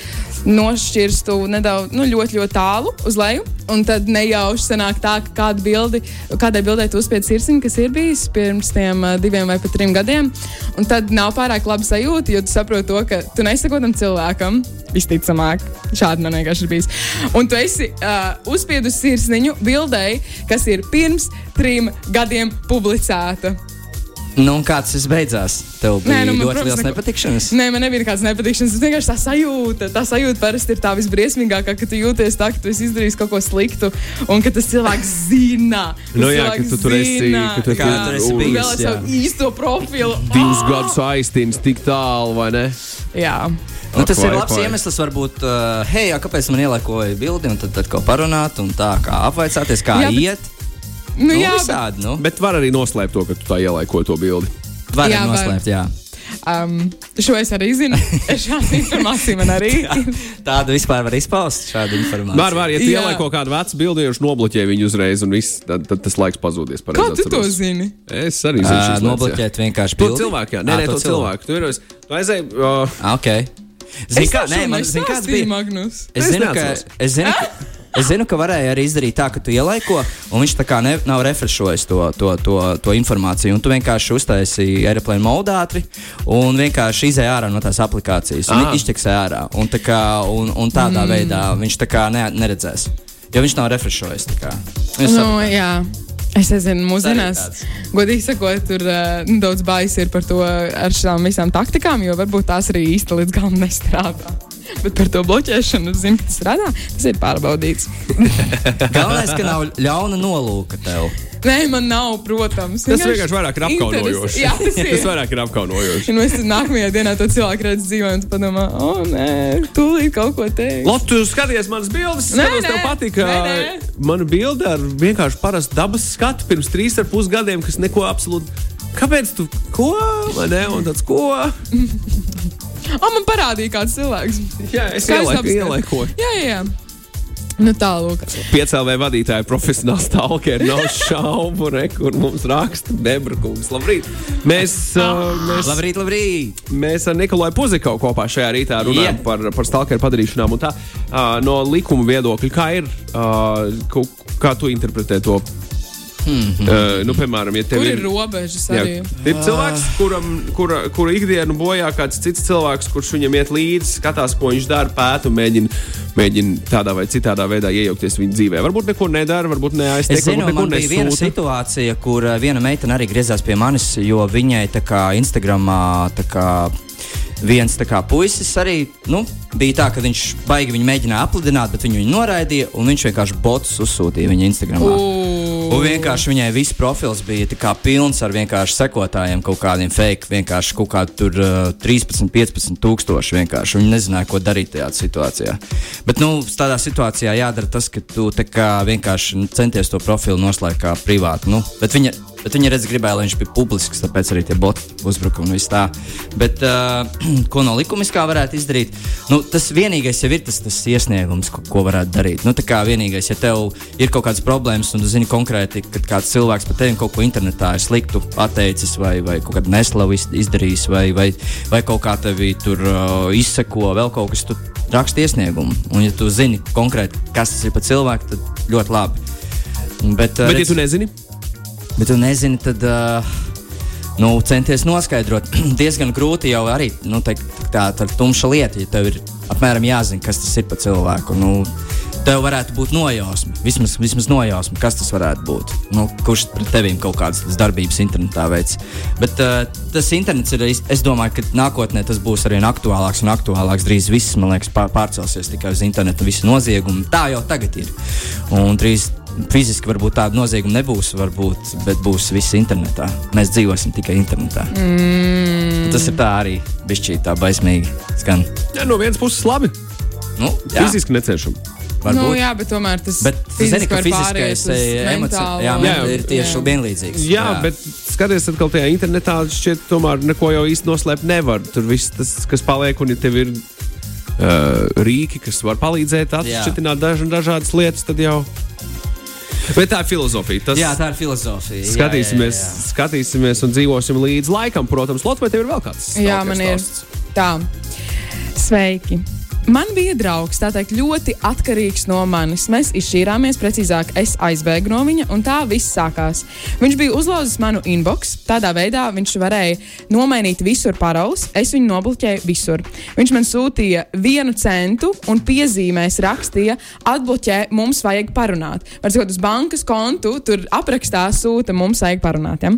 [SPEAKER 3] nošķirstu nedaudz, nu, ļoti, ļoti tālu uz leju. Un tad nejauši sanāk tā, ka kāda bildi, kādai bildē tu uzspiedz sirsniņu, kas ir bijis pirms tiem diviem vai pat trim gadiem. Un tad nav pārāk labi sajūta, jo tu saproti to, ka tu nesako tam cilvēkam. Visticamāk, šādi man vienkārši ir bijis. Un tu esi uh, uzspiedusi sirsniņu bildei, kas ir pirms trim gadiem publicēta.
[SPEAKER 4] Nu, un kāds tas beidzās? Tev bija
[SPEAKER 3] Nē, nu, man,
[SPEAKER 4] ļoti
[SPEAKER 3] protams,
[SPEAKER 4] liels
[SPEAKER 3] neko-
[SPEAKER 4] nepatikšanas.
[SPEAKER 3] Nē, man nebija nekādas nepatikšanas. Tas vienkārši tā sajūta. Tā sajūta parasti ir tā visbriesmīgākā, ka tu jūties tā, ka tu esi izdarījis kaut ko sliktu un ka tas cilvēks zina. Tas
[SPEAKER 2] Nu jā, ka tu tur esi- ka tu
[SPEAKER 4] Kā tur esi
[SPEAKER 2] un-
[SPEAKER 4] bijis,
[SPEAKER 3] Vēl ar savu īsto profilu.
[SPEAKER 2] Divus
[SPEAKER 3] Ah!
[SPEAKER 2] gadus aiztīns tik tālu, vai ne?
[SPEAKER 3] Jā.
[SPEAKER 4] Nu, tas ir labs iemesls, varbūt, uh, hei, kāpēc man ielikoja bildi, un tad, tad ko parunāt, un tā kā apvaicāties, kā
[SPEAKER 3] Jā,
[SPEAKER 4] jā,
[SPEAKER 3] bet-
[SPEAKER 4] iet.
[SPEAKER 3] Nu,
[SPEAKER 4] Nu,
[SPEAKER 3] jā, bet,
[SPEAKER 4] visādi, nu.
[SPEAKER 2] Bet var arī noslēpt to, ka tu tā ielaikoji to bildi.
[SPEAKER 4] Var
[SPEAKER 3] Jā,
[SPEAKER 4] arī
[SPEAKER 3] var.
[SPEAKER 4] noslēpt, jā.
[SPEAKER 3] um, šo es arī zinu. Šāda informācija man arī ir.
[SPEAKER 4] Tādu vispār var izpaust, šādu informāciju.
[SPEAKER 2] Var, var, ja tu
[SPEAKER 3] Jā.
[SPEAKER 2] ielaiko kādu vecu bildi, jau nobloķē viņu uzreiz, un viss, tad, tad tas laiks pazudīs.
[SPEAKER 3] Kā tu to zini?
[SPEAKER 2] Es arī zinu,
[SPEAKER 4] Uh, nobloķēt vienkārši
[SPEAKER 2] To
[SPEAKER 4] bildi?
[SPEAKER 2] cilvēku, jā, nē, nē, to cilvēku. Tu ierosi, tu aizēji. Uh,
[SPEAKER 4] Ok. Zini, kā, nē, man, zini, kāds bija?
[SPEAKER 3] Magnus.
[SPEAKER 4] Es zinu, ka, es, zinu, ka, es zinu, ka varēja arī izdarīt tā, ka tu ielaiko, un viņš tā kā ne, nav refreshojis to, to, to, to informāciju. Un tu vienkārši uztaisīji aeroplānu modu ātri un vienkārši izēja ārā no tās aplikācijas. Un
[SPEAKER 2] Ah.
[SPEAKER 4] izķeksē ārā. Un, tā kā, un, un tādā mm. veidā viņš tā kā ne, neredzēs. Jo viņš nav refreshojis.
[SPEAKER 3] Nu, jā. Es nezinu, mūsdienās, godīgi sakot, tur uh, daudz bājas ir par to ar šīm visām taktikām, jo varbūt tās arī īsti līdz galam nestrādā. Bet par to bloķēšanu, zinu, tas strādā. Tas ir pārbaudīts.
[SPEAKER 4] Galvenais, ka nav ļauna nolūka tev.
[SPEAKER 3] Nē, man nav, protams.
[SPEAKER 2] tas vienkārši vairāk ir apkaunojoši.
[SPEAKER 3] Jā, tas ir.
[SPEAKER 2] tas vairāk ir apkaunojoši.
[SPEAKER 3] Un es tad nākamajā dienā to cilvēku redzu dzīvē, un tu padomā, o, nē, tūlīt kaut ko teikt.
[SPEAKER 2] Lotte, tu skaties manas bildes,
[SPEAKER 3] Nē,
[SPEAKER 2] skatos, tev
[SPEAKER 3] nē,
[SPEAKER 2] patika.
[SPEAKER 3] nē, nē.
[SPEAKER 2] Mana bilde ar vienkārši parastu dabas skatu pirms trīs ar pus gadiem, kas neko absolūti. Kāpēc tu ko? Vai ne? Un tāds ko?
[SPEAKER 3] O, man parādīja kāds cilvēks.
[SPEAKER 2] Jā, es
[SPEAKER 3] apskats.
[SPEAKER 2] ielaikoju.
[SPEAKER 3] Jā, jā, jā. Nu, tālāk.
[SPEAKER 2] Piecēlē vadītāja profesionāls stalkeri. Nav šaubu, re, kur mums raksta Debrakungs. Labrīt! Mēs, uh, mēs,
[SPEAKER 4] Labrīt, labrīt!
[SPEAKER 2] mēs ar Nikolai Puzikovu kopā šajā rītā runājam
[SPEAKER 4] Jā.
[SPEAKER 2] par, par stalkeru padarīšanām. Un Tā, uh, no likuma viedokļa, kā ir, uh, kā tu interpretē to?
[SPEAKER 4] Mhm.
[SPEAKER 2] Uh, nu, piemēram, ja tev
[SPEAKER 3] Kur ir robežas arī?
[SPEAKER 2] Ir cilvēks, kuram kura, kura ikdienu bojā kāds cits cilvēks, kurš viņam iet līdzi, skatās, ko viņš dara, pēta un mēģina, mēģina tādā vai citādā veidā iejaukties viņa dzīvē. Varbūt neko nedara, varbūt neaiztiek,
[SPEAKER 4] Es zinu,
[SPEAKER 2] varbūt neko
[SPEAKER 4] man bija viena
[SPEAKER 2] nesūta.
[SPEAKER 4] situācija, kur uh, viena meitene arī griezās pie manis, jo viņai tā kā Instagramā tā kā viens tā kā puisis arī nu, bija tā, ka viņš baigi viņu mēģināja aplidināt, bet viņu, viņu noraidīja, un viņš vienkārši botus uzsūtīja viņa Instagramā. Un vienkārši viņai viss profils bija pilns ar vienkārši sekotājiem, kaut kādiem fake, vienkārši kaut kādi tur uh, 13, 15 tūkstoši. vienkārši. Viņi nezināja, ko darīt tajā situācijā. Bet nu, tādā situācijā jādara tas, ka tu kā vienkārši nu, centies to profilu noslēgt kā privātu. Nu, bet viņa Bet viņi redz, gribēja, lai viņš bija publisks, tāpēc arī tie boti uzbrukumi un viss tā. Bet uh, ko no likumiskā varētu izdarīt? Nu, tas vienīgais jau ir tas, tas iesniegums, ko, ko varētu darīt. Nu, tā kā vienīgais, ja tev ir kaut kādas problēmas un tu zini konkrēti, ka kāds cilvēks par tevi kaut ko internetā ir sliktu pateicis vai, vai kaut kādu neslavu izdarījis vai, vai, vai kaut kā tevi tur uh, izseko, vēl kaut kas, tu raksti iesniegumu. Un ja tu zini konkrēti, kas tas ir par cilvēku, tad ļoti labi. Bet, uh,
[SPEAKER 2] Bet, ja
[SPEAKER 4] redz-
[SPEAKER 2] tu nezini,
[SPEAKER 4] Bet tu nezini, tad uh, nu, centies noskaidrot. Diezgan grūti jau arī nu, teikt, tā ir tumša lieta, ja tev ir apmēram jāzina, kas tas ir par cilvēku. Nu, Tev varētu būt nojausma, vismaz, vismaz nojausma, kas tas varētu būt. Nu, kurš pret tevīm kaut kādas darbības internetā veids. Bet uh, tas internets ir, es, domāju, ka nākotnē tas būs arvien aktuālāks un aktuālāks. Drīz viss, man liekas, pār, pārcelsies tikai uz internetu, visi noziegumi. Tā jau tagad ir. Un drīz fiziski varbūt tāda nozieguma nebūs, varbūt, bet būs viss internetā. Mēs dzīvosim tikai internetā. Mm. Tas ir tā arī bišķīgi tā baismīgi skan.
[SPEAKER 2] ja, no vienas puses labi.
[SPEAKER 4] Nu, jā,
[SPEAKER 2] Fiziski neciešami.
[SPEAKER 4] varbūt.
[SPEAKER 3] Nu, jā, bet tomēr tas
[SPEAKER 4] Bet zini, ka fiziskais emocionālais
[SPEAKER 3] mentālo.
[SPEAKER 4] jā,
[SPEAKER 2] Jā.
[SPEAKER 4] ir tieši
[SPEAKER 3] Jā.
[SPEAKER 4] vienlīdzīgs.
[SPEAKER 2] Jā, jā, bet skaties, atkal tajā internetā šķiet, tomēr neko jau īsti noslēpt nevar. Tur viss tas, kas paliek, un ja tev ir uh, rīki, kas var palīdzēt atšķirt daž, dažādas lietas, tad jau. Bet tā ir filozofija. Tas
[SPEAKER 4] jā, tā ir filozofija.
[SPEAKER 2] Skatīsimies,
[SPEAKER 4] Jā, jā, jā.
[SPEAKER 2] skatīsimies un dzīvosim līdz laikam. Protams, Lotte, vai tev ir vēl kāds?
[SPEAKER 3] Jā, man ir
[SPEAKER 2] stāsts?
[SPEAKER 3] tā. Sveiki! Man bija draugs, tā teikt, ļoti atkarīgs no manis. Mēs izšķīrāmies, precīzāk, es aizbēgu no viņa, un tā viss sākās. Viņš bija uzlauzis manu inbox. Tādā veidā viņš varēja nomainīt visur paroles. Es viņu nobloķēju visur. Viņš man sūtīja vienu centu un piezīmēs rakstīja, atbloķē, mums vajag parunāt. Var sakot, uz bankas kontu tur aprakstā sūta, mums vajag parunāt. Ja?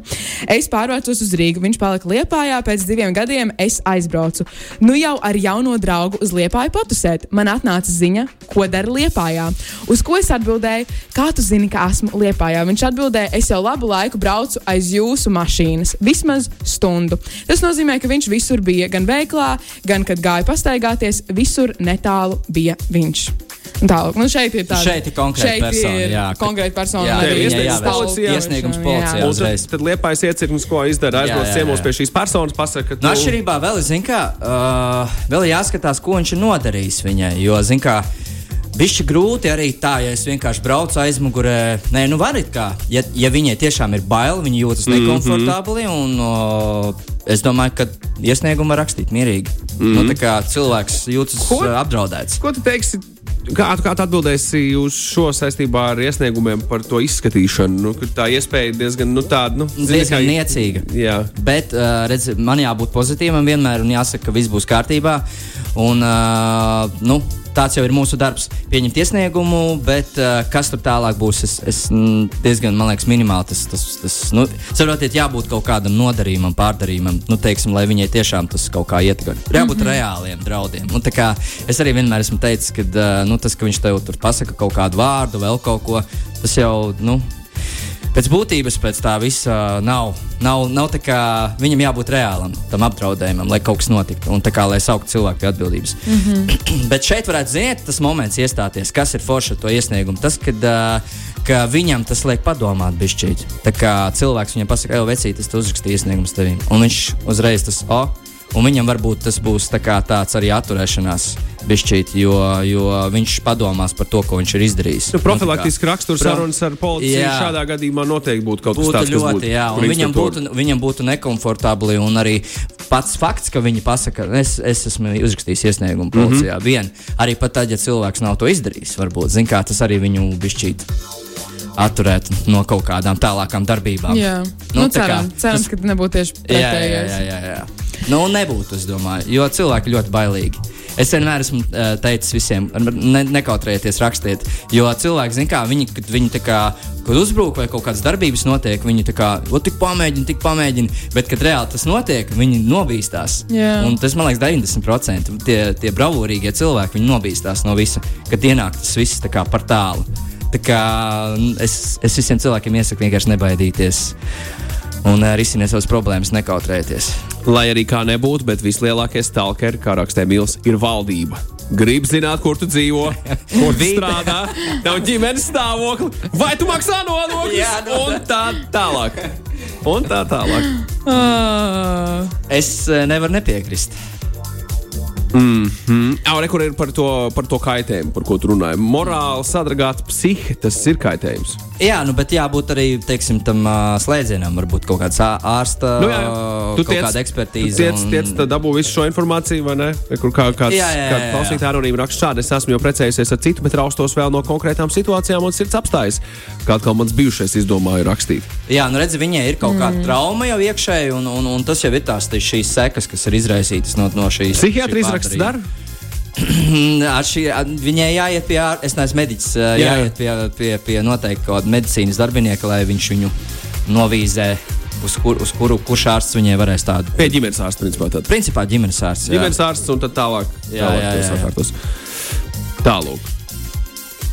[SPEAKER 3] Es pārvācos uz Rīgu, viņš palika Liepājā, pēc diviem gadiem es aizbraucu. Nu jau ar jauno draugu uz Liepāju patusēt. Man atnāca ziņa, ko dara Liepājā. Uz ko es atbildēju, kā tu zini, ka esmu Liepājā? Viņš atbildēja, es jau labu laiku braucu aiz jūsu mašīnas, vismaz stundu. Tas nozīmē, ka viņš visur bija, gan veiklā, gan kad gāja pastaigāties, visur netālu bija viņš. Tālāk, nu šeit ir tāda
[SPEAKER 4] Šeit ir konkrēta
[SPEAKER 3] šeit
[SPEAKER 4] persona,
[SPEAKER 3] ir
[SPEAKER 4] jā,
[SPEAKER 3] konkrēta persona.
[SPEAKER 4] Jā,
[SPEAKER 3] arī iesniegums policijā.
[SPEAKER 4] iesniegums
[SPEAKER 3] Jā.
[SPEAKER 4] policijā. Uzreiz.
[SPEAKER 2] tad, tad liepais iecirknis, ko izdara, aizbrauc
[SPEAKER 4] Jā, jā,
[SPEAKER 2] ciemos
[SPEAKER 4] jā.
[SPEAKER 2] pie šīs personas, pasaka, ka
[SPEAKER 4] Nu, atšķirībā vēl, zin kā, uh, vēl ir jāskatās, ko viņš ir nodarījis viņai. Jo, zin kā, Bišķi grūti arī tā, ja es vienkārši braucu aizmugurē. Nē, nu var it kā. Ja, ja viņai tiešām ir bail, viņa jūtas
[SPEAKER 2] Mhm.
[SPEAKER 4] nekomfortabli. Un, o, es domāju, ka iesniegumu var rakstīt mierīgi. Mm -hmm. nu, tā kā cilvēks jūtas
[SPEAKER 2] Ko?
[SPEAKER 4] uh, apdraudēts.
[SPEAKER 2] Ko tu teiksi? Kā, kā atbildēsi uz šo saistībā ar iesniegumiem par to izskatīšanu? Nu, tā iespēja diezgan nu, tāda nu,
[SPEAKER 4] Diezgan
[SPEAKER 2] kā-
[SPEAKER 4] niecīga.
[SPEAKER 2] Jā,
[SPEAKER 4] Bet uh, redz, man jābūt pozitīvam vienmēr, un jāsaka, ka viss būs kārtībā. Un, uh, nu, tāds jau ir mūsu darbs, pieņemt iesniegumu, bet uh, kas tur tālāk būs, es, es mm, diezgan, man liekas, minimāli tas, tas, tas nu, saprotiet, jābūt kaut kādam nodarījumam, pārdarījumam, nu, teiksim, lai viņai tiešām tas kaut kā ietekmē. Jābūt mm -hmm. reāliem draudiem. Un, tā kā es arī vienmēr esmu teicis, ka uh, nu, tas, ka viņš tev tur pasaka kaut kādu vārdu, vēl kaut ko, tas jau, nu, Pēc būtības pēc tā visa nav. nav, nav tā kā, viņam jābūt reālam tam apdraudējumam, lai kaut kas notiktu. Un tā kā lai sauktu cilvēku pie atbildības. Mm -hmm. Bet šeit varētu zināt, tas moments iestāties, kas ir forši ar to iesniegumu. Tas, kad, ka viņam tas liek padomāt, bišķīt. Tā kā cilvēks viņam pasakā, ej, vecīt, es uzrakstīju iesniegumu tevim. Un viņš uzreiz tas, oh, un viņam varbūt tas būs tā tāds arī atturēšanās. Bišķīt, jo, jo viņš padomās par to, ko viņš ir izdarījis.
[SPEAKER 2] nu,
[SPEAKER 4] kā-
[SPEAKER 2] profilaktiski raksturs
[SPEAKER 4] Pro-
[SPEAKER 2] sarunas ar policiju
[SPEAKER 4] Jā.
[SPEAKER 2] šādā gadījumā noteikti būtu kaut kas
[SPEAKER 4] būtu
[SPEAKER 2] tāds, kas
[SPEAKER 4] ļoti,
[SPEAKER 2] būtu.
[SPEAKER 4] jā, un viņam būtu, viņam būtu nekomfortabli. Un arī pats fakts, ka viņi pasaka, es, es esmu uzrakstījis iesniegumu policijā. Mm -hmm. Vien, arī pat tad, ja cilvēks nav to izdarījis, varbūt zin, kā, tas arī viņu bišķīt. Atturēt no kaut kādām tālākām darbībām.
[SPEAKER 3] Jā, nu, nu,
[SPEAKER 4] tā kā
[SPEAKER 3] ceram, cerams, ka nebūtu tieši
[SPEAKER 4] Jā, jā, jā,
[SPEAKER 3] pretējais.
[SPEAKER 4] jā, jā, jā. Nu, nebūtu, es domāju, jo cilvēki ļoti bailīgi. Es vienmēr esmu uh, teicis visiem, ne, nekautrējieties, rakstiet. Jo cilvēki, zin kā, viņi, kad viņi tā kā, kad uzbrūk vai kaut kādas darbības notiek, viņi tā kā, o, tik pamēģina, tik pamēģina, bet, kad reāli tas notiek, viņi nobīstās.
[SPEAKER 3] Jā.
[SPEAKER 4] Un tas, man liekas, 90% tie, tie bravūrīgie cilvēki, viņi nobīstās no visa, kad ienāk tas viss tā kā par tālu. Tā kā es, es visiem cilvēkiem iesaku vienkārši nebaidīties un uh, risiniet savas problēmas, nekautrēties.
[SPEAKER 2] Lai arī kā nebūtu, bet vislielākie stalkeri, kā rakstē Mils, ir valdība. Gribu zināt, kur tu dzīvo, kur tu strādā, tev ģimenes stāvokli, vai tu maksā nodokļus
[SPEAKER 4] nu,
[SPEAKER 2] un tā tālāk. Un tā tālāk.
[SPEAKER 3] Uh,
[SPEAKER 4] Es eh, nevaru nepiekrist.
[SPEAKER 2] Mm. Au, re, kur ir par to, par to kaitējumu, par ko tu runāji? Morāli sadragāta psihe, tas ir kaitējums.
[SPEAKER 4] Jā, nu, bet jābūt arī teiksim, tam uh, slēdzienam, varbūt kaut kāds ārsta,
[SPEAKER 2] Nu, jā, jā. Tu tiec,
[SPEAKER 4] kāda
[SPEAKER 2] tu
[SPEAKER 4] ekspertīze.
[SPEAKER 2] tiec, tiec, tad dabū visu šo informāciju, vai ne? Kur kā, kāds,
[SPEAKER 4] Jā, jā, jā,
[SPEAKER 2] kāds
[SPEAKER 4] jā.
[SPEAKER 2] klausītājs anonīmi raksta šādi, es esmu jau precējusies ar citu, bet raustos vēl no konkrētām situācijām un sirds apstājas. Kā atkal mans bijušais izdomāja rakstīt.
[SPEAKER 4] Jā, nu redzi, viņai ir kaut
[SPEAKER 3] Mm.
[SPEAKER 4] kāda trauma jau iekšēji, un, un, un tas jau ir tās šīs sekas, kas ir izraisītas no, no šīs.
[SPEAKER 2] Psihiatri
[SPEAKER 4] šī pārdarījuma.
[SPEAKER 2] dara.
[SPEAKER 4] Ar šī, viņai jāiet pie, ār- es neesmu mediķis, jā.
[SPEAKER 2] Jā.
[SPEAKER 4] jāiet pie, pie, pie kāda medicīnas darbinieka, lai viņš viņu novīzē, uz, kur, uz kuru kurš ārsts viņai varēs tādu.
[SPEAKER 2] Pie ģimenes ārsta, principā. Tad.
[SPEAKER 4] Principā ģimenes ārsts. jā.
[SPEAKER 2] Ģimenes ārsts un tad tālāk.
[SPEAKER 4] Jā,
[SPEAKER 2] tālāk
[SPEAKER 4] jā, jā, jā.
[SPEAKER 2] sakārtos. Tālāk.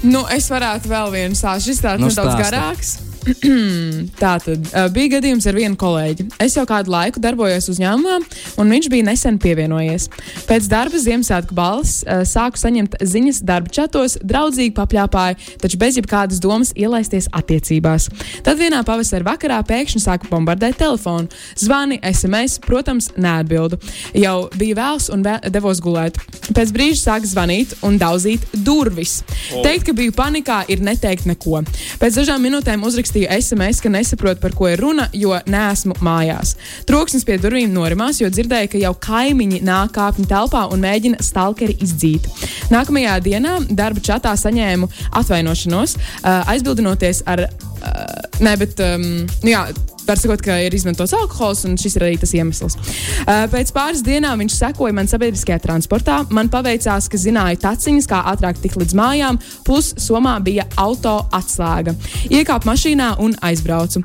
[SPEAKER 3] nu, es varētu vēl vienu stāstu. Šis tāds
[SPEAKER 4] Nu,
[SPEAKER 3] nedaudz
[SPEAKER 4] stāsti.
[SPEAKER 3] garāks. Tā tad bija gadījums ar vienu kolēģi. Es jau kādu laiku darbojos uzņēmumā, un viņš bija nesen pievienojies. Pēc darba Ziemassvētku balvas uh, sāku saņemt ziņas darba čatos, draudzīgi papļāpāju, taču bez jebkādas domas ielaisties attiecībās. Tad vienā pavasara vakarā pēkšņi sāku bombardēt telefonu. Zvani, SMS, protams, neatbildu. Jau bija vēls un vē devos gulēt. Pēc brīža sāka zvanīt un daudzīt durvis. Teikt, ka biju panikā, ir neteikt neko. Pēc dažām minūtēm uzrakstīju SMS, ka nesaprotu, par ko ir runa, jo neesmu mājās. Troksnis pie durvīm norimās, jo dzirdēju, ka jau kaimiņi nāk kāpņu telpā un mēģina stalkeri izdzīt. Nākamajā dienā darba čatā saņēmu atvainošanos, aizbildinoties ar. Nē, bet um, nu jā, var sakot, ka ir izmantots alkohols, un šis ir arī tas iemesls. Pēc pāris dienām viņš sekoja man sabiedriskajā transportā. Man paveicās, ka zināju taciņas, kā ātrāk tikt līdz mājām, plus somā bija auto atslēga. Iekāpu mašīnā un aizbraucu.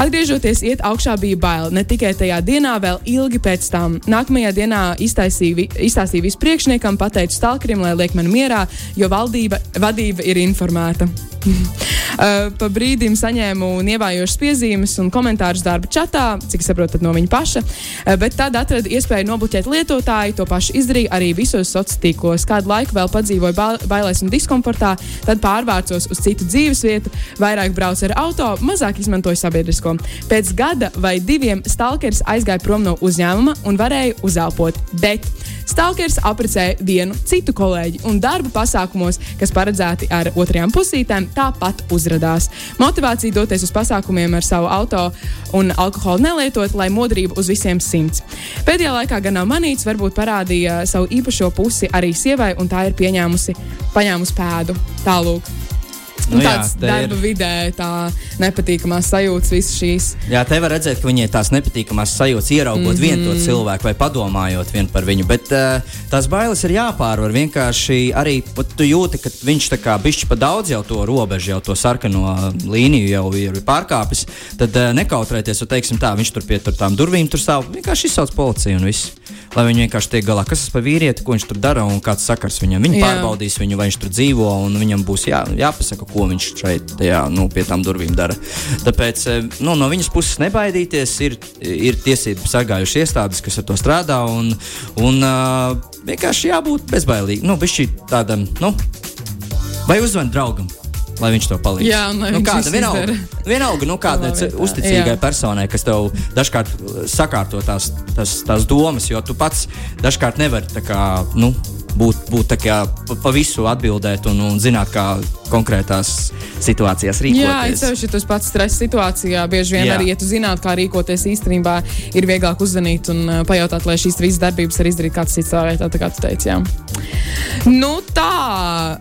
[SPEAKER 3] Atgriežoties, iet augšā bija bail. Ne tikai tajā dienā, vēl ilgi pēc tam. Nākamajā dienā iztaisīju, izstāstīju visu priekšniekam, pateicu stalkerim, lai liek man mierā, jo valdība, vadība ir informēta. Pa brīdim saņēmu nievējošas piezīmes un komentārus darba čatā, cik saprotu, no viņa paša. Uh, bet tad atradu iespēju nobloķēt lietotāju. To pašu izdarīju arī visos sociālos tīklos. Kādu laiku vēl padzīvoju ba- bailēs un diskomfortā, tad pārvācos uz citu dzīvesvietu, vairāk braucu ar auto, mazāk izmantoju sabiedrisko. Pēc gada vai diviem stalkers aizgāja prom no uzņēmuma un varēja uzelpot. Bet stalkers apprecēja vienu citu kolēģi un darba pasākumos, kas paredzēti ar otrajām pusītēm, tāpat uzrādījās. Motivācija doties uz pasākumiem ar savu auto un alkoholu nelietot, lai modrība uz visiem simts. Pēdējā laikā gan nav manīts, varbūt parādīja savu īpašo pusi arī sievai, un tā ir pieņēmusi, paņēmusi pēdu. Tālūk.
[SPEAKER 4] Nu
[SPEAKER 3] Nu,
[SPEAKER 4] jā,
[SPEAKER 3] tāds
[SPEAKER 4] te
[SPEAKER 3] darba
[SPEAKER 4] ir-
[SPEAKER 3] vidē, tā nepatīkamās sajūtas, visas šīs.
[SPEAKER 4] Jā, te var redzēt, ka viņai tās nepatīkamās sajūtas ieraugot mm -hmm. vienu to cilvēku vai padomājot vien par viņu. Bet uh, tās bailes ir jāpārvar. Vienkārši arī tu jūti, ka viņš tā kā bišķi pa daudz jau to robežu, jau to sarkano līniju jau ir pārkāpis. Tad uh, nekautrēties, un teiksim tā, viņš tur pie tur tām durvīm tur stāv. Vienkārši izsauc policiju un viss. Lai viņi vienkārši tiek galā, kas tas par vīrieti, ko viņš tur dara un kāds sakars viņam. Viņi
[SPEAKER 3] Jā.
[SPEAKER 4] pārbaudīs viņu, vai viņš tur dzīvo, un viņam būs jā, jāpasaka, ko viņš šeit tajā, nu, pie tām durvīm dara. Tāpēc eh, nu, no viņas puses nebaidīties, ir, ir tiesību sargājušas iestādes, kas ar to strādā, un, un uh, vienkārši jābūt bezbailīgam. Nu, tādam, nu, vai uzzvanīt draugam. Lai viņš to palīdz.
[SPEAKER 3] Jā,
[SPEAKER 4] nu,
[SPEAKER 3] viņš
[SPEAKER 4] kāda vienalga, vienalga nu, kādai uzticīgai
[SPEAKER 3] Jā.
[SPEAKER 4] personai, kas tev dažkārt uh, sakārto tās, tās, tās domas, jo tu pats dažkārt nevari tā kā, nu, būt, būt tā kā pa, pa visu atbildēt un, un zināt, kā konkrētās situācijās
[SPEAKER 3] Jā,
[SPEAKER 4] rīkoties.
[SPEAKER 3] es sevišķi tas pats stresa situācijā. Bieži vien
[SPEAKER 4] Jā.
[SPEAKER 3] arī, ja tu zinātu, kā rīkoties īstenībā, ir vieglāk uzzvanīt un uh, pajautāt, lai šīs visas darbības var izdarīt kāds cits vietā, tā kā tu teici. Jā. Nu tā.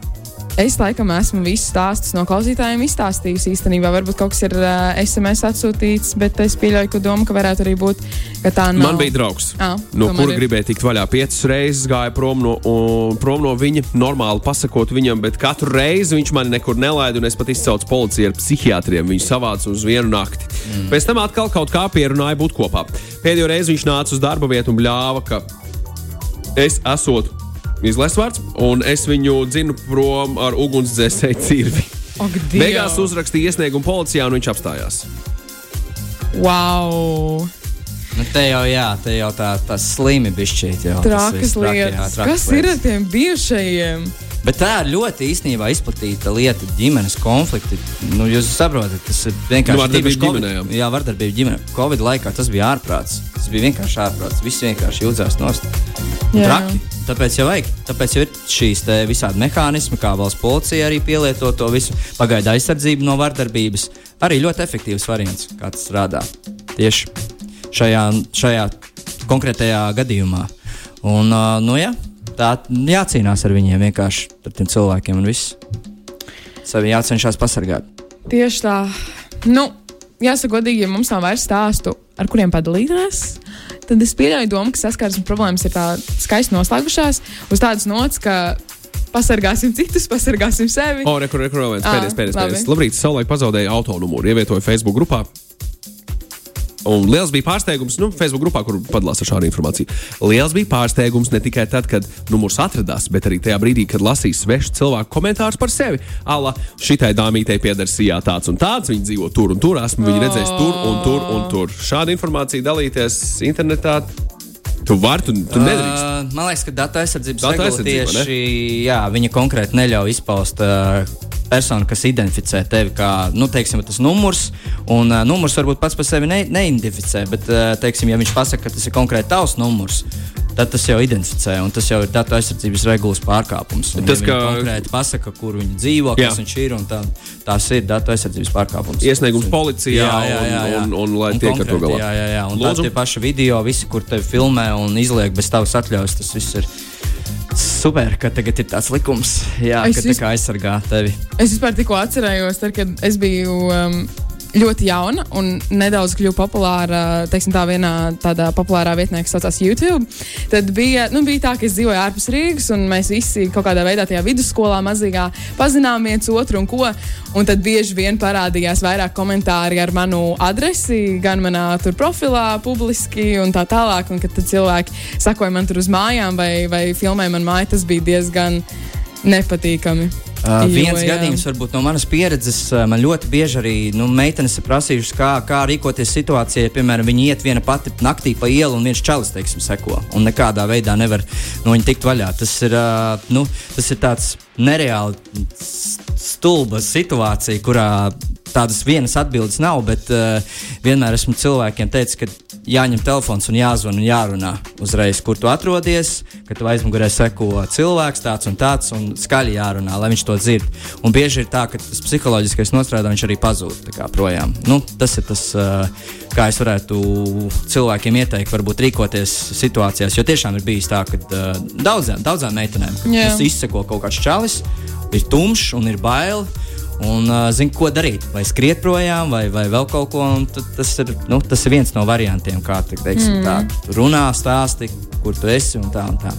[SPEAKER 3] Es laikam esmu visus stāstus no klausītājiem izstāstījusi. Īstenībā varbūt kaut kas ir uh, SMS atsūtīts, bet es pieļauju, ka doma, ka varētu arī būt, ka tā nav.
[SPEAKER 2] Man bija draugs,
[SPEAKER 3] Ā,
[SPEAKER 2] no
[SPEAKER 3] tomēr
[SPEAKER 2] kura
[SPEAKER 3] ir.
[SPEAKER 2] gribēja tikt vaļā piecas reizes, gāja prom no, un, prom no viņa, normāli pasakot viņam, bet katru reizi viņš mani nekur nelaida, un es pat izcaucu policiju ar psihiatriem. Viņu savāca uz vienu nakti. Mm. Pēc tam atkal kaut kā pierunāja būt kopā. Pēdējo reizi viņš nāca uz darba vietu un bļāva, ka es esmu izlaists un es viņu dzinu prom ar ugunsdzēsēju cirvi.
[SPEAKER 3] Ak,
[SPEAKER 2] Beigās uzrakstīja iesniegumu policijā, un viņš apstājās.
[SPEAKER 3] Wow!
[SPEAKER 4] Nu, te jau, jā, te jau tā, tā slimi. Jau, tas
[SPEAKER 3] Trakas
[SPEAKER 4] viss traki, jā,
[SPEAKER 3] lietas.
[SPEAKER 4] trakas
[SPEAKER 3] Kas ir ar
[SPEAKER 4] lietas.
[SPEAKER 3] tiem bijušajiem?
[SPEAKER 4] Bet tā ir ļoti īstenībā izplatīta lieta, ģimenes konflikti. Nu, jūs saprotat, tas ir vienkārši
[SPEAKER 2] Nu, vardarbība ģimenē, jā.
[SPEAKER 4] Jā, vardarbība ģimenē. Covid laikā tas bija ārprāts. Tas bija vienkārši ārprāts. Visi vienkārši jūtas nost. Traki. Tāpēc jau, vajag, tāpēc jau ir šīs visādi mehānismi, kā valsts policija arī pielieto to visu pagaidu aizsardzību no vardarbības. Arī ļoti efektīvs variants, kā tas strādā tieši šajā, šajā konkrētajā gadījumā. Un, uh, nu, jā, tā jācīnās ar viņiem vienkārši ar tiem cilvēkiem un viss. Sevi jācenšas pasargāt.
[SPEAKER 3] Tieši tā. Nu, jāsaka, godīgi, ja mums nav vairs stāstu, ar kuriem padalīties, tad es pieļauju domu, ka saskarsmes problēmas ir tā skaisti noslēgušās uz tādas nots, ka pasargāsim citus, pasargāsim sevi.
[SPEAKER 2] O, rekur, rekur, vēl viens
[SPEAKER 3] Ā,
[SPEAKER 2] pēdējais, pēdējais.
[SPEAKER 3] labi.
[SPEAKER 2] pēdējais. Labrīt, savulaik pazaudēja auto numuru, ievietoja Facebook grupā. Un liels bija pārsteigums, nu, Facebook grupā, kur padalās ar šādu informāciju. Liels bija pārsteigums ne tikai tad, kad numurs atradās, bet arī tajā brīdī, kad lasīja svešu cilvēku komentārus par sevi. Ala, šitai dāmītei pieder sijā tāds un tāds, viņa dzīvo tur un tur, esmu viņu redzējis tur un tur un tur. Šādu informāciju dalīties internetā. Tu vari, tu, tu nedrīkst.
[SPEAKER 4] Uh, man liekas, ka datu aizsardzības
[SPEAKER 2] Datu
[SPEAKER 4] regula tieši jā, viņa konkrēti neļauj izpaust uh, personu, kas identificē tevi kā nu, teiksim, tas numurs. Un uh, numurs varbūt pats par sevi ne, neidentificē, bet, uh, teiksim, ja viņš pasaka, ka tas ir konkrēti tavs numurs. Tad tas jau identificē, un tas jau ir datu aizsardzības regulas pārkāpums. Un,
[SPEAKER 2] Tas,
[SPEAKER 4] ja
[SPEAKER 2] ka-
[SPEAKER 4] konkrēti pasaka, kur viņi dzīvo,
[SPEAKER 2] Jā.
[SPEAKER 4] kas viņš ir, un tā, tās ir datu aizsardzības pārkāpums.
[SPEAKER 2] Iesniegums policijā un- un- un lai tiek ar to galā.
[SPEAKER 4] Jā, jā, jā. Un
[SPEAKER 2] Lūdzu.
[SPEAKER 4] tad tie paši video, visi, kur tevi filmē un izliek bez tavas atļaujas, tas viss ir super, ka tagad ir tāds likums, jā,
[SPEAKER 3] Es
[SPEAKER 4] ka tā kā aizsargā tevi.
[SPEAKER 3] Es vispār tikko atcerējos, tad, kad es biju um, ļoti jauna un nedaudz kļuvu populāra, teiksim, tā vienā tādā populārā vietnē, kas saucās YouTube. Tad bija, nu, bija tā, ka es dzīvoju ārpus Rīgas, un mēs visi kaut kādā veidā tajā vidusskolā mazīgā pazinām viens otru un ko. Un tad bieži vien parādījās vairāk komentāri ar manu adresi, gan manā profilā, publiski un tā tālāk. Un kad cilvēki sakoja man tur uz mājām vai, vai filmēja man māju, tas bija diezgan nepatīkami.
[SPEAKER 4] Uh,
[SPEAKER 3] Jo,
[SPEAKER 4] viens
[SPEAKER 3] jā.
[SPEAKER 4] gadījums, varbūt no manas pieredzes, uh, man ļoti bieži arī nu, meitenes ir prasījušas, kā, kā rīkoties situācijā, ja, piemēram, viņi iet viena pati naktī pa ielu un viens čalis, teiksim, seko. Un nekādā veidā nevar no viņa tikt vaļā. Tas ir, uh, nu, tas ir tāds nereāli stulba situācija, kurā tādas vienas atbildes nav, bet uh, vienmēr esmu cilvēkiem teicis, ka jāņem telefons un jāzvan un jārunā uzreiz, kur tu atrodies, ka tev aizmugurē seko cilvēks tāds un tāds un skaļi jārunā, lai viņš to dzird. Un bieži ir tā, ka tas psiholoģiskais nostrādājums viņš arī pazūd projām. Nu, tas ir tas, kā es varētu cilvēkiem ieteikt, varbūt rīkoties situācijās, jo tiešām ir bijis tā, ka daudzām, daudzām meitenēm tas izseko kaut kāds čalis, ir tumšs un ir bail. Un uh, zina, ko darīt. Vai skriet projām, vai, vai vēl kaut ko. Tas ir, nu, tas ir viens no variantiem, kā te, teiksim, mm. tā, runā, stāsti, kur tu esi un tā. Un tā.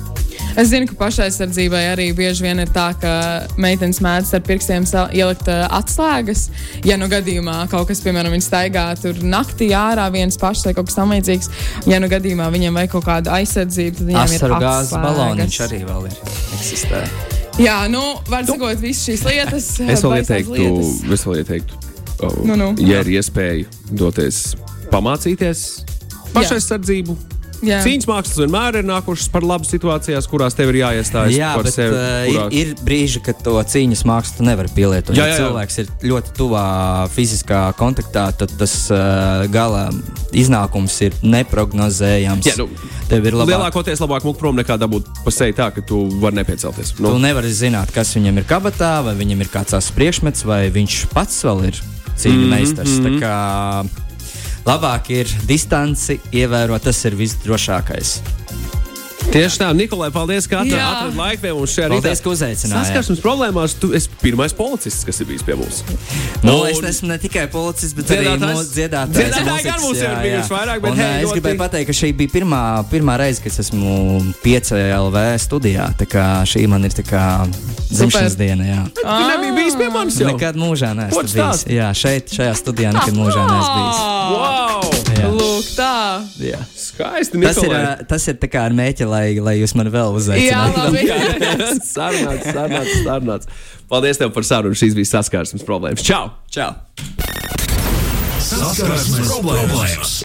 [SPEAKER 3] Es zinu, ka pašaizsardzībai arī bieži vien ir tā, ka meitenes mēdz ar pirkstiem ielikt atslēgas. Ja nu gadījumā kaut kas, piemēram, viņa staigā tur naktī ārā viens pašs vai kaut kas tamlīdzīgs, ja nu gadījumā viņiem vajag kaut kādu aizsardzību, tad viņiem
[SPEAKER 4] Asaru
[SPEAKER 3] ir
[SPEAKER 4] gāzes
[SPEAKER 3] atslēgas.
[SPEAKER 4] baloniņš arī vēl ir eksistē.
[SPEAKER 3] Jā, nu, var sakot, visas šīs lietas.
[SPEAKER 2] Es vēl ieteiktu, es vēl ieteiktu oh,
[SPEAKER 3] Nu, nu.
[SPEAKER 2] ja ir iespēja doties pamācīties pašaizsardzību.
[SPEAKER 3] Jā.
[SPEAKER 2] Cīņas mākslas vienmēr ir nākušas par labu situācijās, kurās tev ir jāiestājas
[SPEAKER 4] Jā,
[SPEAKER 2] par
[SPEAKER 4] bet
[SPEAKER 2] sevi. kurās-
[SPEAKER 4] ir, ir brīži, kad to cīņas mākslu tu nevari pielietot.
[SPEAKER 2] Jā,
[SPEAKER 4] Ja
[SPEAKER 2] jā, jā.
[SPEAKER 4] cilvēks ir ļoti tuvā fiziskā kontaktā, tad tas uh, gala iznākums ir neprognozējams.
[SPEAKER 2] Jā, nu,
[SPEAKER 4] Tev ir labāk.
[SPEAKER 2] Lielākoties labāk mūkt prom nekā dabūt pa seju tā, ka tu vari nepiecelties.
[SPEAKER 4] Tu nevari zināt, kas viņam ir kabatā, vai viņam ir kāds tās priekšmets, vai viņš pats vēl ir cīņu
[SPEAKER 2] Mhm,
[SPEAKER 4] meistars. Tā kā labāk ir distanci ievērot, tas ir visdrošākais.
[SPEAKER 2] Tieši tā, Nikolai, paldies, ka atradāt laiku pie mums šajā
[SPEAKER 4] Paldies,
[SPEAKER 2] rītā.
[SPEAKER 4] ka uzaicinājāt.
[SPEAKER 2] Saskarsmes problēmās tu esi pirmais policists, kas ir bijis pie mums.
[SPEAKER 4] Nu,
[SPEAKER 2] Un-
[SPEAKER 4] es esmu ne tikai policists, bet arī
[SPEAKER 2] Dziedātājs?
[SPEAKER 4] mūsu dziedātājs.
[SPEAKER 2] Dziedātāji gan mums ir bijuši vairāk, bet
[SPEAKER 4] Un,
[SPEAKER 2] hei,
[SPEAKER 4] es
[SPEAKER 2] ļoti-
[SPEAKER 4] gribēju pateikt, ka šī bija pirmā, pirmā reize, kad esmu 5 LV studijā. Tā kā šī man ir tā kā dzimšanas diena. Jā.
[SPEAKER 2] Tu nebija bijis pie manis jau.
[SPEAKER 4] Nekad mūžā neesmu bijis. Jā, šeit, šajā studijā nekad mūžā neesmu bijis.
[SPEAKER 2] Wow!
[SPEAKER 3] Lūk, tā.
[SPEAKER 4] Jā.
[SPEAKER 2] Skaisti,
[SPEAKER 4] Tas ir,
[SPEAKER 2] Nikolai.
[SPEAKER 4] ā, tas ir tā kā ar mēķi, lai, lai jūs mani vēl
[SPEAKER 3] Jā,
[SPEAKER 4] uzaicinātu.
[SPEAKER 3] labi.
[SPEAKER 2] Sarunāts, sarunāts, sarunāts. Paldies tev par sarunu. Šīs bija saskarsmes problēmas. Čau!
[SPEAKER 4] Čau!
[SPEAKER 1] Saskarsmes problēmas.